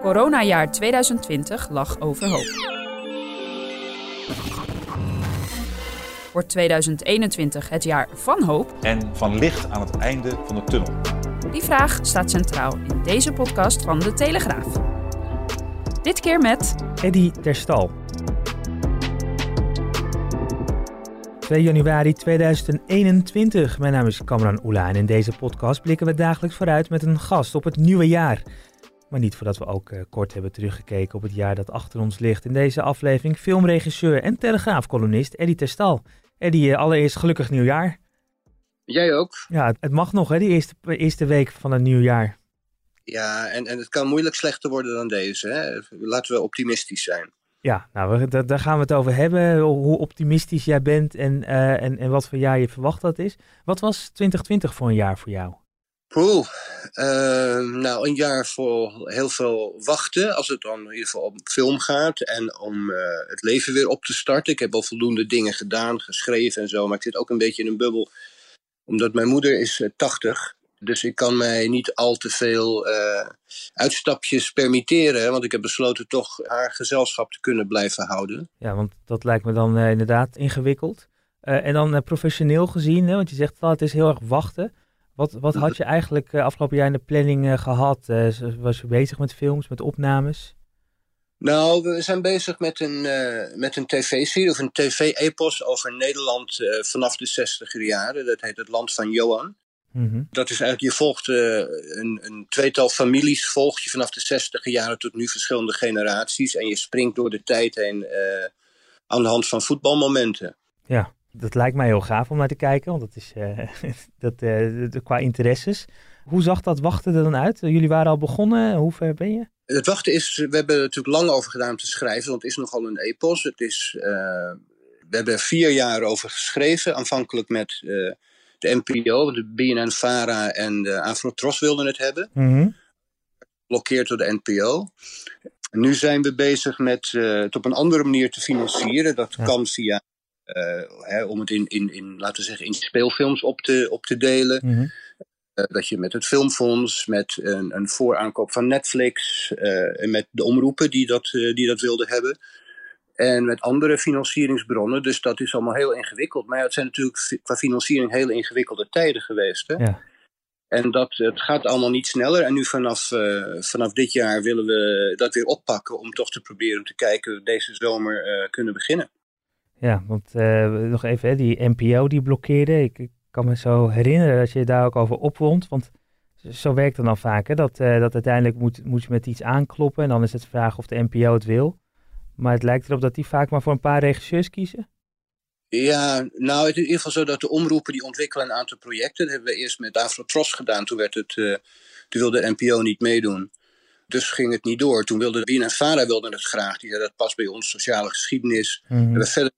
Coronajaar 2020 lag overhoop. Wordt 2021 het jaar van hoop? En van licht aan het einde van de tunnel. Die vraag staat centraal in deze podcast van De Telegraaf. Dit keer met Eddy Terstal. 2 januari 2021. Mijn naam is Kamran Oela en in deze podcast blikken we dagelijks vooruit met een gast op het nieuwe jaar. Maar niet voordat we ook uh, kort hebben teruggekeken op het jaar dat achter ons ligt. In deze aflevering filmregisseur en telegraafcolumnist Eddy Terstal. Eddy, uh, allereerst gelukkig nieuwjaar. Jij ook. Ja, het mag nog hè, die eerste, eerste week van het nieuwjaar. Ja, en, en het kan moeilijk slechter worden dan deze. Hè? Laten we optimistisch zijn. Ja, nou, we, daar gaan we het over hebben. Hoe optimistisch jij bent en, uh, en, en wat voor jaar je verwacht dat is. Wat was 2020 voor een jaar voor jou? Poeh, uh, nou een jaar voor heel veel wachten als het dan in ieder geval om film gaat en om uh, het leven weer op te starten. Ik heb al voldoende dingen gedaan, geschreven en zo, maar ik zit ook een beetje in een bubbel omdat mijn moeder is uh, 80. Dus ik kan mij niet al te veel uitstapjes permitteren, want ik heb besloten toch haar gezelschap te kunnen blijven houden. Ja, want dat lijkt me dan inderdaad ingewikkeld. en dan professioneel gezien, hè, want je zegt wel het is heel erg wachten. Wat, wat had je eigenlijk uh, afgelopen jaar in de planning uh, gehad? Uh, was je bezig met films, met opnames? Nou, we zijn bezig met een, met een tv-serie of een tv-epos over Nederland vanaf de 60 jaren. Dat heet Het Land van Johan. Mm -hmm. Dat is eigenlijk, je volgt een, een, tweetal families, volg je vanaf de 60 jaren tot nu verschillende generaties. En je springt door de tijd heen aan de hand van voetbalmomenten. Ja dat lijkt mij heel gaaf om naar te kijken, want dat is uh, dat, uh, qua interesses. Hoe zag dat wachten er dan uit? Jullie waren al begonnen, hoe ver ben je? Het wachten is, we hebben er natuurlijk lang over gedaan om te schrijven, want het is nogal een epos. Het is, uh, we hebben er vier jaar over geschreven, aanvankelijk met de NPO, de BNN-VARA en de Afrotros wilden het hebben. Mm -hmm. Geblokkeerd door de NPO. Nu zijn we bezig met het op een andere manier te financieren. Dat ja. kan via hè, om het in, in, in, laten we zeggen, in speelfilms op te, op te delen. Mm -hmm. uh, dat je met het filmfonds, met een, een vooraankoop van Netflix uh, en met de omroepen die dat, die dat wilden hebben. En met andere financieringsbronnen. Dus dat is allemaal heel ingewikkeld. Maar ja, het zijn natuurlijk qua financiering hele ingewikkelde tijden geweest. Hè? Ja. En dat, het gaat allemaal niet sneller. En nu vanaf, vanaf dit jaar willen we dat weer oppakken. Om toch te proberen om te kijken deze zomer kunnen beginnen. Ja, want uh, nog even, hè, die NPO die blokkeerde. Ik, ik, kan me zo herinneren dat je daar ook over opwond. Want zo werkt het dan vaak, hè, dat, uh, dat uiteindelijk moet, moet je met iets aankloppen. En dan is het de vraag of de NPO het wil. Maar het lijkt erop dat die vaak maar voor een paar regisseurs kiezen. Ja, nou het is in ieder geval zo dat de omroepen die ontwikkelen een aantal projecten. Dat hebben we eerst met Afrotros gedaan. Toen, werd het, uh, toen wilde de NPO niet meedoen. Dus ging het niet door. Toen wilde Bien en Vara wilden het graag. Die zeiden dat past bij ons sociale geschiedenis. Mm -hmm. We verder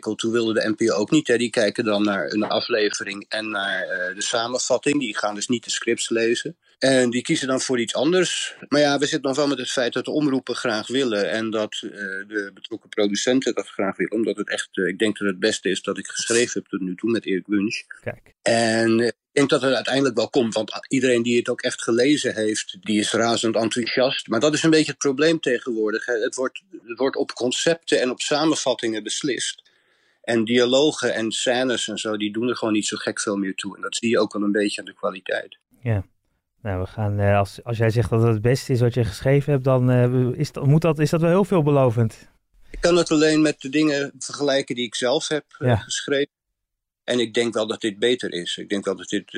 toen wilde de NPO ook niet. Hè. Die kijken dan naar een aflevering en naar uh, de samenvatting. Die gaan dus niet de scripts lezen. En die kiezen dan voor iets anders. Maar ja, we zitten nog wel met het feit dat de omroepen graag willen. En dat uh, de betrokken producenten dat graag willen. Omdat het echt, uh, ik denk dat het beste is dat ik geschreven heb tot nu toe met Erik Wunsch. Kijk. En ik denk dat het uiteindelijk wel komt. Want iedereen die het ook echt gelezen heeft, die is razend enthousiast. Maar dat is een beetje het probleem tegenwoordig. Hè. Het, wordt, het wordt op concepten en op samenvattingen beslist. En dialogen en scènes en zo, die doen er gewoon niet zo gek veel meer toe. En dat zie je ook wel een beetje aan de kwaliteit. Ja. Nou, we gaan, uh, als, als jij zegt dat het het beste is wat je geschreven hebt, dan uh, is, dat, moet dat, is dat wel heel veelbelovend. Ik kan het alleen met de dingen vergelijken die ik zelf heb uh, ja. geschreven. En ik denk wel dat dit beter is. Ik denk wel dat dit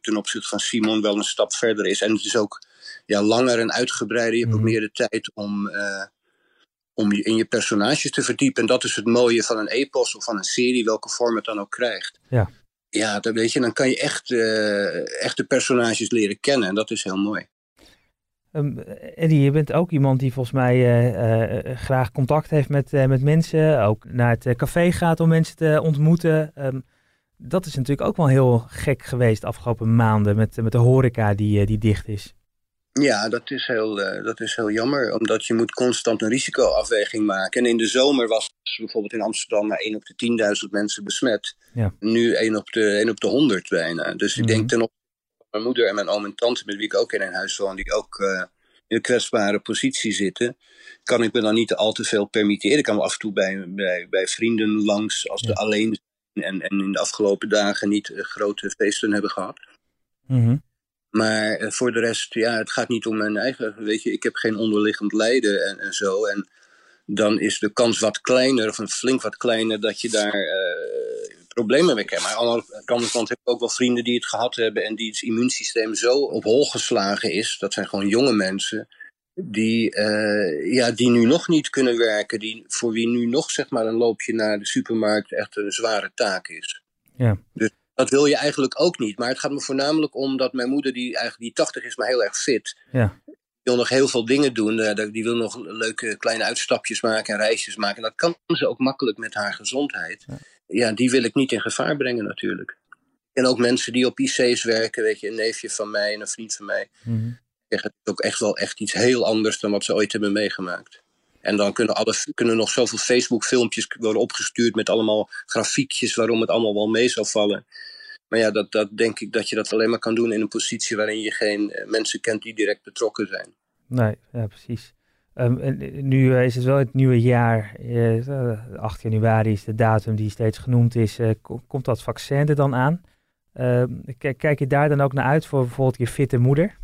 ten opzichte van Simon wel een stap verder is. En het is ook ja, langer en uitgebreider. Je hebt mm. ook meer de tijd om om je in je personages te verdiepen. En dat is het mooie van een epos of van een serie, welke vorm het dan ook krijgt. Ja. ja, dat weet je, dan kan je echt, uh, echt de personages leren kennen. En dat is heel mooi. Um, Eddie, je bent ook iemand die volgens mij uh, uh, graag contact heeft met, met mensen. Ook naar het café gaat om mensen te ontmoeten. Um, dat is natuurlijk ook wel heel gek geweest de afgelopen maanden met, met de horeca die, die dicht is. Ja, dat is, heel, uh, dat is heel jammer, omdat je moet constant een risicoafweging maken. En in de zomer was bijvoorbeeld in Amsterdam maar 1 op de 10.000 mensen besmet. Ja. Nu 1 op de, 1 op de 100 bijna. Dus ik mm -hmm. denk ten opzichte van mijn moeder en mijn oom en tante, met wie ik ook in een huis woon, die ook uh, in een kwetsbare positie zitten, kan ik me dan niet al te veel permitteren. Ik kan me af en toe bij, bij, bij vrienden langs als ja. de alleen en, en in de afgelopen dagen niet uh, grote feesten hebben gehad. Mm -hmm. Maar uh, voor de rest, ja, het gaat niet om mijn eigen. Weet je, ik heb geen onderliggend lijden en, en zo. En dan is de kans wat kleiner, of een flink wat kleiner, dat je daar uh, problemen mee krijgt. Maar aan de andere kant heb ik ook wel vrienden die het gehad hebben en die het immuunsysteem zo op hol geslagen is. Dat zijn gewoon jonge mensen. Die, uh, ja, die nu nog niet kunnen werken. Die, voor wie nu nog zeg maar, een loopje naar de supermarkt echt een zware taak is. Ja. Dus dat wil je eigenlijk ook niet. Maar het gaat me voornamelijk om dat mijn moeder, die eigenlijk die 80 is, maar heel erg fit. Ja. Die wil nog heel veel dingen doen. Die wil nog leuke kleine uitstapjes maken en reisjes maken. En dat kan ze ook makkelijk met haar gezondheid. Ja. ja, die wil ik niet in gevaar brengen natuurlijk. En ook mensen die op IC's werken, weet je, een neefje van mij en een vriend van mij. Mm -hmm. Het is ook echt wel echt iets heel anders dan wat ze ooit hebben meegemaakt. En dan kunnen, alle, kunnen nog zoveel Facebook-filmpjes worden opgestuurd met allemaal grafiekjes waarom het allemaal wel mee zou vallen. Maar ja, dat, dat denk ik dat je dat alleen maar kan doen in een positie waarin je geen uh, mensen kent die direct betrokken zijn. Nee, ja, precies. Um, en nu uh, is het wel het nieuwe jaar, uh, 8 januari is de datum die steeds genoemd is. Komt dat vaccin er dan aan? Ehm, kijk je daar dan ook naar uit voor bijvoorbeeld je fitte moeder?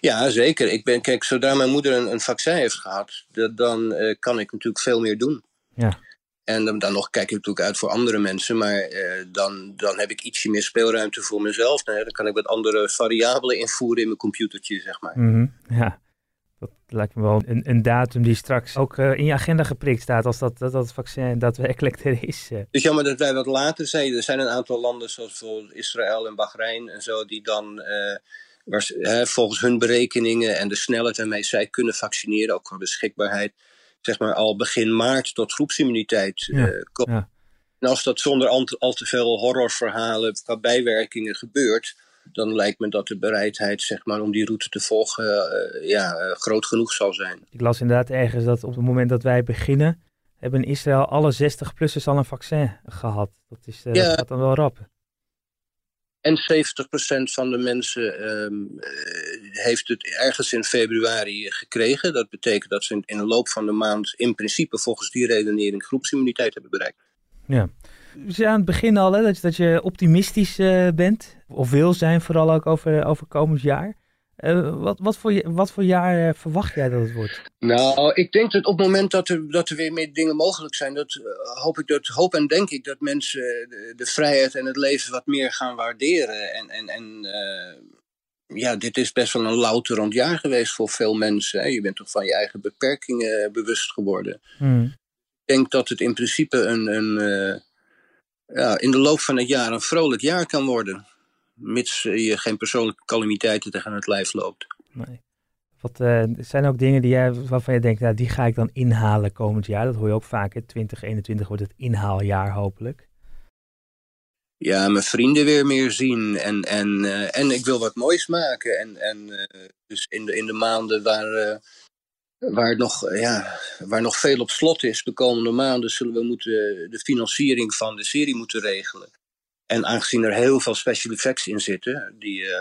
Ja, zeker. Ik ben, kijk, zodra mijn moeder een, een vaccin heeft gehad, dan uh, kan ik natuurlijk veel meer doen. Ja. En dan, dan nog kijk ik natuurlijk uit voor andere mensen, maar uh, dan, dan heb ik ietsje meer speelruimte voor mezelf. Nou, dan kan ik wat andere variabelen invoeren in mijn computertje, zeg maar. Mm -hmm. Ja, dat lijkt me wel een, een datum die straks ook uh, in je agenda geprikt staat als dat, dat, dat vaccin daadwerkelijk er is. Het is jammer dat wij wat later zijn. Er zijn een aantal landen zoals bijvoorbeeld Israël en Bahrein en zo, die dan waar, hè, volgens hun berekeningen en de snelheid waarmee zij kunnen vaccineren, ook qua beschikbaarheid, zeg maar al begin maart tot groepsimmuniteit ja, uh, komt. Ja. En als dat zonder al te, al te veel horrorverhalen qua bijwerkingen gebeurt, dan lijkt me dat de bereidheid zeg maar, om die route te volgen uh, ja, uh, groot genoeg zal zijn. Ik las inderdaad ergens dat op het moment dat wij beginnen, hebben in Israël alle 60-plussers al een vaccin gehad. Dat, is, ja. dat gaat dan wel rap. En 70% van de mensen um, heeft het ergens in februari gekregen. Dat betekent dat ze in de loop van de maand in principe volgens die redenering groepsimmuniteit hebben bereikt. Ja. We aan het begin al hè, dat, dat je optimistisch uh, bent. Of wil zijn vooral ook over, over komend jaar. Uh, wat, wat, voor, wat voor jaar uh, verwacht jij dat het wordt? Nou, ik denk dat op het moment dat er, dat er weer meer dingen mogelijk zijn, dat, uh, hoop, ik dat, hoop en denk ik dat mensen de, de, vrijheid en het leven wat meer gaan waarderen. En, en, en ja, dit is best wel een louterend jaar geweest voor veel mensen. Hè? Je bent toch van je eigen beperkingen bewust geworden. Hmm. Ik denk dat het in principe een, een ja, in de loop van het jaar een vrolijk jaar kan worden mits je geen persoonlijke calamiteiten tegen het lijf loopt. Nee. Wat uh, zijn ook dingen die jij, waarvan je denkt, nou, die ga ik dan inhalen komend jaar? Dat hoor je ook vaak. Hè? 2021 wordt het inhaaljaar hopelijk. Ja, mijn vrienden weer meer zien. En, en, uh, en ik wil wat moois maken. En, en uh, dus in de, in de maanden waar, waar, nog, ja, waar nog veel op slot is, de komende maanden, zullen we moeten de financiering van de serie moeten regelen. En aangezien er heel veel special effects in zitten, die, uh,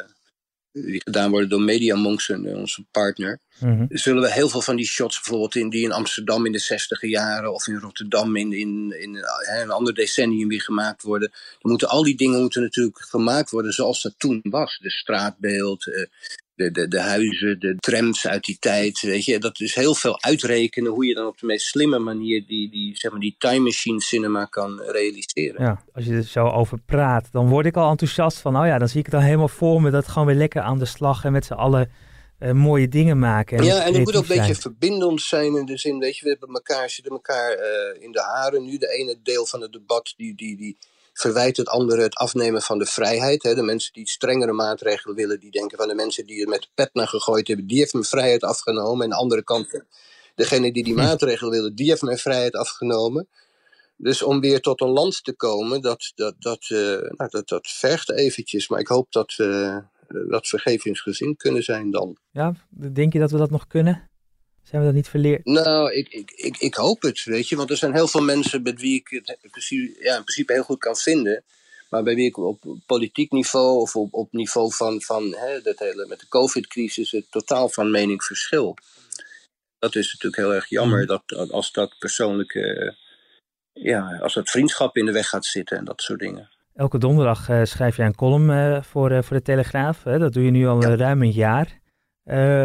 die gedaan worden door Media Monks, onze partner, mm -hmm. zullen we heel veel van die shots bijvoorbeeld in, die in Amsterdam in de 60 jaren of in Rotterdam in, in, in hè, een ander decennium weer gemaakt worden. Dan moeten al die dingen moeten natuurlijk gemaakt worden zoals dat toen was. De straatbeeld, uh, de, de, de huizen, de trams uit die tijd. Weet je, dat is heel veel uitrekenen hoe je dan op de meest slimme manier die, die, zeg maar, die time machine cinema kan realiseren. Ja, als je er zo over praat, dan word ik al enthousiast van, oh ja, dan zie ik het dan helemaal voor me dat gewoon weer lekker aan de slag en met z'n allen uh, mooie dingen maken. En ja, en het moet ook een beetje verbindend zijn in de zin, weet je, we hebben elkaar, zitten elkaar uh, in de haren nu. De ene deel van het debat, die, die, die, verwijt het anderen het afnemen van de vrijheid. Hè. De mensen die strengere maatregelen willen, die denken van de mensen die er met de pet naar gegooid hebben, die heeft mijn vrijheid afgenomen. En de andere kant, degene die die Hm. maatregelen willen, die heeft mijn vrijheid afgenomen. Dus om weer tot een land te komen, dat, dat, dat, eh, nou, dat, dat vergt eventjes. Maar ik hoop dat we dat vergevingsgezind kunnen zijn dan. Ja, denk je dat we dat nog kunnen? Zijn we dat niet verleerd? Nou, ik, ik, ik, ik hoop het, weet je. Want er zijn heel veel mensen met wie ik het in principe, ja, in principe heel goed kan vinden. Maar bij wie ik op politiek niveau of op, op niveau van, van hè, dat hele, met de COVID-crisis het totaal van mening verschil. Dat is natuurlijk heel erg jammer dat als dat persoonlijke, ja, als dat vriendschap in de weg gaat zitten en dat soort dingen. Elke donderdag uh, schrijf jij een column uh, voor, uh, voor de Telegraaf. Hè? Dat doe je nu al ja. ruim een jaar.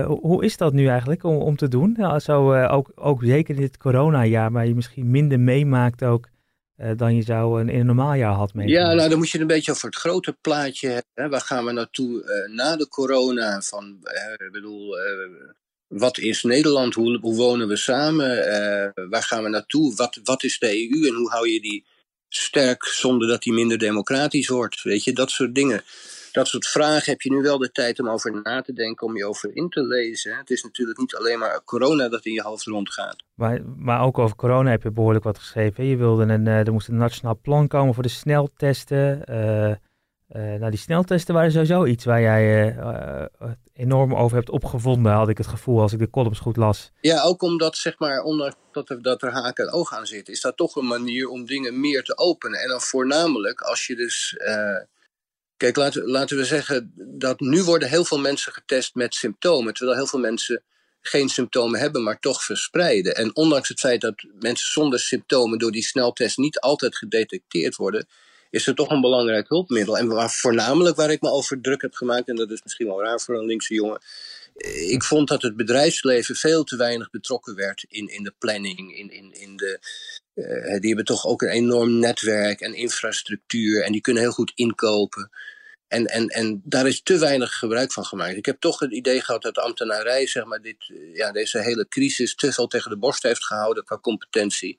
Hoe is dat nu eigenlijk om, om te doen? Nou, zo, ook, ook zeker in dit coronajaar, waar je misschien minder meemaakt ook dan je zou in een normaal jaar had meegemaakt. Ja, nou dan moet je een beetje over het grote plaatje hebben. Waar gaan we naartoe na de corona? Van, bedoel, wat is Nederland? Hoe, hoe wonen we samen? waar gaan we naartoe? Wat, wat is de EU en hoe hou je die sterk zonder dat die minder democratisch wordt. Weet je, dat soort dingen. Dat soort vragen heb je nu wel de tijd om over na te denken, om je over in te lezen. Het is natuurlijk niet alleen maar corona dat in je hoofd rondgaat. Maar, maar ook over corona heb je behoorlijk wat geschreven. Je wilde een, uh, er moest een nationaal plan komen voor de sneltesten. Uh, uh, nou, die sneltesten waren sowieso iets waar jij enorm over hebt opgevonden, had ik het gevoel, als ik de columns goed las. Ja, ook omdat, zeg maar, ondanks dat er, dat er haken en oog aan zitten, is dat toch een manier om dingen meer te openen. En dan voornamelijk als je dus. Uh, kijk, laten, we zeggen dat nu worden heel veel mensen getest met symptomen, terwijl heel veel mensen geen symptomen hebben, maar toch verspreiden. En ondanks het feit dat mensen zonder symptomen door die sneltest niet altijd gedetecteerd worden, is er toch een belangrijk hulpmiddel. En waar, voornamelijk waar ik me over druk heb gemaakt, en dat is misschien wel raar voor een linkse jongen. Ik vond dat het bedrijfsleven veel te weinig betrokken werd in, in de planning. In, in, in de, die hebben toch ook een enorm netwerk en infrastructuur. En die kunnen heel goed inkopen. En, en, en daar is te weinig gebruik van gemaakt. Ik heb toch het idee gehad dat de ambtenarij zeg maar, dit, ja, deze hele crisis te veel tegen de borst heeft gehouden qua competentie.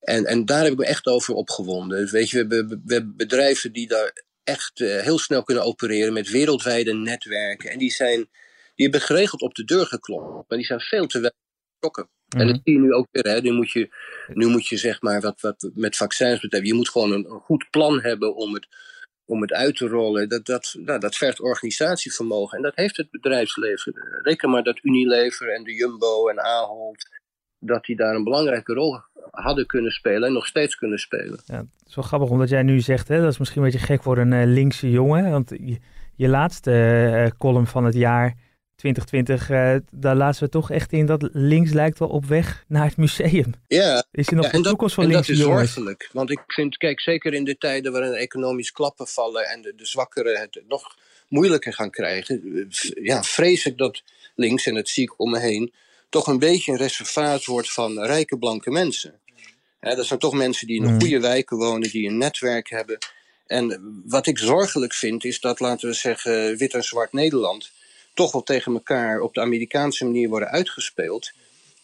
En, en daar heb ik me echt over opgewonden. Dus weet je, we hebben, we hebben bedrijven die daar echt uh, heel snel kunnen opereren met wereldwijde netwerken. En die, zijn, die hebben geregeld op de deur geklopt, maar die zijn veel te weinig betrokken. En dat zie je nu ook weer. Hè. Nu, moet je, nu moet je zeg maar, wat, wat met vaccins betreft, je moet gewoon een, een goed plan hebben om het, om het uit te rollen. Dat, dat, nou, dat vergt organisatievermogen. En dat heeft het bedrijfsleven. Reken maar dat Unilever en de Jumbo en Ahold, dat die daar een belangrijke rol hadden kunnen spelen en nog steeds kunnen spelen. Ja, het is wel grappig omdat jij nu zegt, hè, dat is misschien een beetje gek voor een uh, linkse jongen. Want je, je laatste uh, column van het jaar 2020, uh, daar laten we toch echt in dat links lijkt wel op weg naar het museum. Ja, is er nog ja, een toekomst van jongens? dat is zorgelijk. Want ik vind, kijk, zeker in de tijden waarin economisch klappen vallen en de, de zwakkeren het nog moeilijker gaan krijgen, ja, vrees ik dat links, en dat zie ik om me heen, toch een beetje een reservaat wordt van rijke blanke mensen. He, dat zijn toch mensen die in Mm. goede wijken wonen, die een netwerk hebben. En wat ik zorgelijk vind, is dat, laten we zeggen, wit en zwart Nederland toch wel tegen elkaar op de Amerikaanse manier worden uitgespeeld.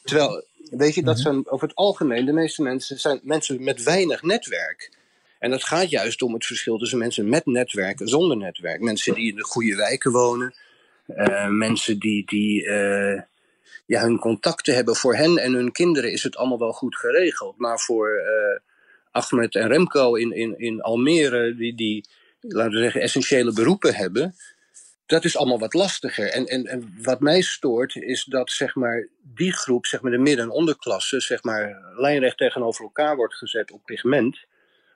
Terwijl, weet je, dat zijn over het algemeen, de meeste mensen zijn mensen met weinig netwerk. En het gaat juist om het verschil tussen mensen met netwerk en zonder netwerk. Mensen die in de goede wijken wonen, uh, mensen die, die uh, ja, hun contacten hebben. Voor hen en hun kinderen is het allemaal wel goed geregeld. Maar voor uh, Ahmed en Remco in, in, in Almere, die, die, laten we zeggen, essentiële beroepen hebben. Dat is allemaal wat lastiger. En, en, en wat mij stoort, is dat zeg maar, die groep, zeg maar, de midden- en onderklasse, zeg maar, lijnrecht tegenover elkaar wordt gezet op pigment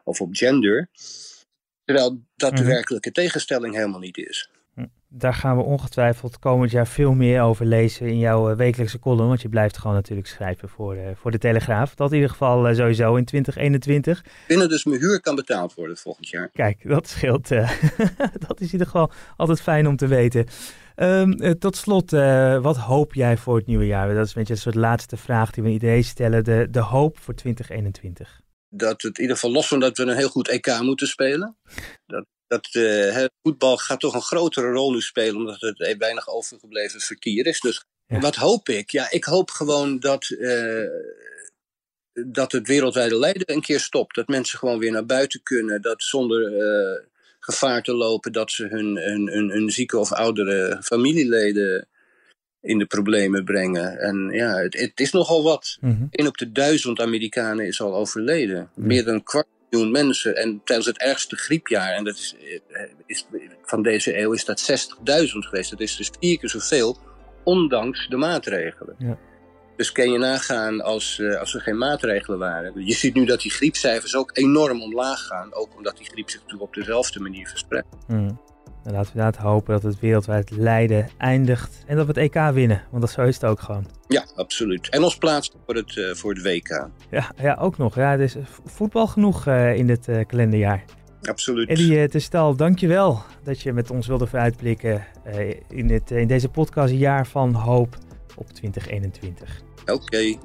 of op gender. Terwijl dat de Mhm. werkelijke tegenstelling helemaal niet is. Daar gaan we ongetwijfeld komend jaar veel meer over lezen in jouw uh, wekelijkse column. Want je blijft gewoon natuurlijk schrijven voor, uh, voor de Telegraaf. Dat in ieder geval uh, sowieso in 2021. Binnen dus mijn huur kan betaald worden volgend jaar. Kijk, dat scheelt. eh. dat is in ieder geval altijd fijn om te weten. Um, tot slot, wat hoop jij voor het nieuwe jaar? Dat is een beetje een soort laatste vraag die we iedereen stellen. De, de hoop voor 2021. Dat het in ieder geval los van dat we een heel goed EK moeten spelen. Dat dat uh, voetbal gaat toch een grotere rol nu spelen, omdat het weinig overgebleven vertier is. Dus ja. wat hoop ik? Ja, ik hoop gewoon dat uh, dat het wereldwijde lijden een keer stopt. Dat mensen gewoon weer naar buiten kunnen. Dat zonder uh, gevaar te lopen dat ze hun, hun, hun, hun, zieke of oudere familieleden in de problemen brengen. En ja, het, het is nogal wat. Mm Een op de duizend Amerikanen is al overleden. Meer dan een kwart miljoen mensen. En tijdens het ergste griepjaar, en dat is, eh, is van deze eeuw, is dat 60.000 geweest. Dat is dus vier keer zoveel, ondanks de maatregelen. Ja. Dus kan je nagaan als, uh, als er geen maatregelen waren. Je ziet nu dat die griepcijfers ook enorm omlaag gaan. Ook omdat die griep zich natuurlijk op dezelfde manier verspreidt. Mm. En laten we inderdaad hopen dat het wereldwijd lijden eindigt en dat we het EK winnen. Want dat zo is het ook gewoon. Ja, absoluut. En ons plaats voor het, uh, voor het WK. Ja, ja, ook nog. Ja, er is voetbal genoeg uh, in dit uh, kalenderjaar. Absoluut. Eddie Testal, dankjewel dat je met ons wilde vooruitblikken in, dit, in deze podcast Jaar van Hoop op 2021. Oké. Okay.